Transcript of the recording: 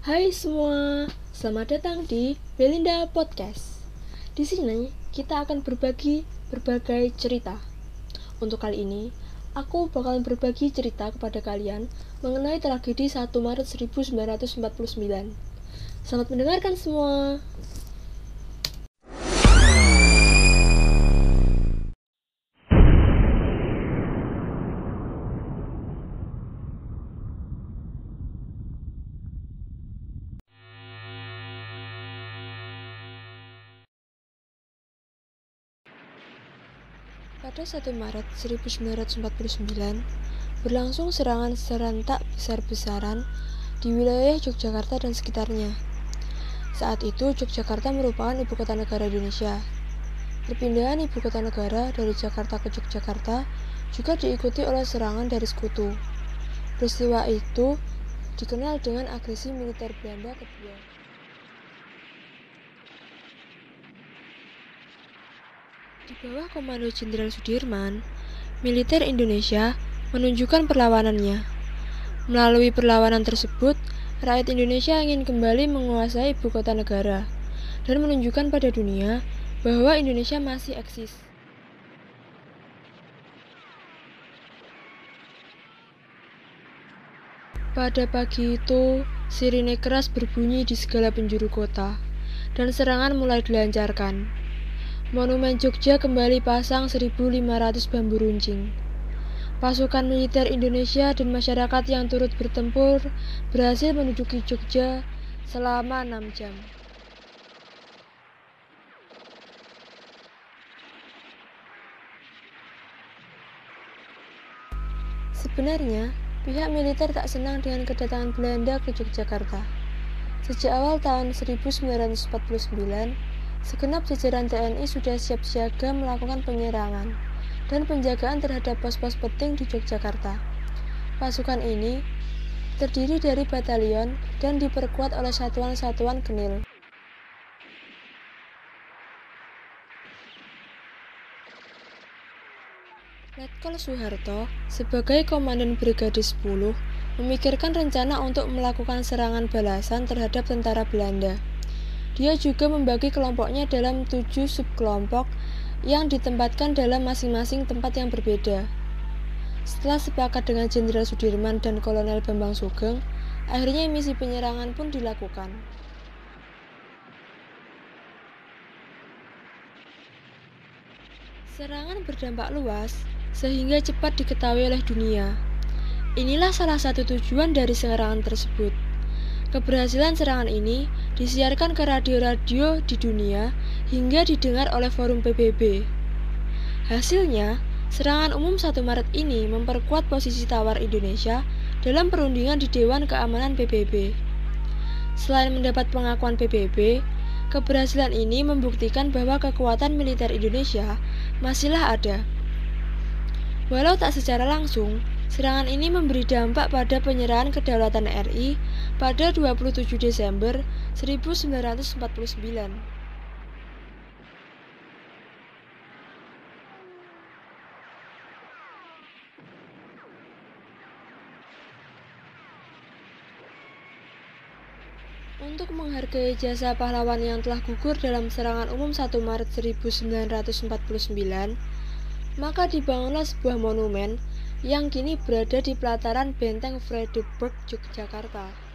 Hai semua, selamat datang di Belinda Podcast. Di sini kita akan berbagi berbagai cerita. Untuk kali ini, aku bakalan berbagi cerita kepada kalian mengenai tragedi 1 Maret 1949. Selamat mendengarkan semua. Pada 1 Maret 1949, berlangsung serangan serentak besar-besaran di wilayah Yogyakarta dan sekitarnya. Saat itu, Yogyakarta merupakan ibu kota negara Indonesia. Perpindahan ibu kota negara dari Jakarta ke Yogyakarta juga diikuti oleh serangan dari sekutu. Peristiwa itu dikenal dengan agresi militer Belanda kedua. Di bawah komando Jenderal Sudirman, militer Indonesia menunjukkan perlawanannya. Melalui perlawanan tersebut, rakyat Indonesia ingin kembali menguasai ibu kota negara dan menunjukkan pada dunia bahwa Indonesia masih eksis. Pada pagi itu, sirine keras berbunyi di segala penjuru kota, dan serangan mulai dilancarkan. Monumen Jogja kembali pasang 1.500 bambu runcing. Pasukan militer Indonesia dan masyarakat yang turut bertempur berhasil menduduki Jogja selama 6 jam. Sebenarnya, pihak militer tak senang dengan kedatangan Belanda ke Yogyakarta. Sejak awal tahun 1949, Segenap jajaran TNI sudah siap siaga melakukan penyerangan dan penjagaan terhadap pos-pos penting di Yogyakarta. Pasukan ini terdiri dari batalion dan diperkuat oleh satuan-satuan genil. Letkol Soeharto sebagai Komandan Brigade 10 memikirkan rencana untuk melakukan serangan balasan terhadap tentara Belanda. Dia juga membagi kelompoknya dalam tujuh subkelompok yang ditempatkan dalam masing-masing tempat yang berbeda. Setelah sepakat dengan Jenderal Sudirman dan Kolonel Bambang Sugeng, akhirnya misi penyerangan pun dilakukan. Serangan berdampak luas sehingga cepat diketahui oleh dunia. Inilah salah satu tujuan dari serangan tersebut. Keberhasilan serangan ini disiarkan ke radio-radio di dunia hingga didengar oleh forum PBB. Hasilnya, serangan umum 1 Maret ini memperkuat posisi tawar Indonesia dalam perundingan di Dewan Keamanan PBB. Selain mendapat pengakuan PBB, keberhasilan ini membuktikan bahwa kekuatan militer Indonesia masihlah ada. Walau tak secara langsung, Serangan ini memberi dampak pada penyerahan kedaulatan RI pada 27 Desember 1949. Untuk menghargai jasa pahlawan yang telah gugur dalam serangan umum 1 Maret 1949, maka dibangunlah sebuah monumen yang kini berada di pelataran Benteng Frederikburg, Yogyakarta.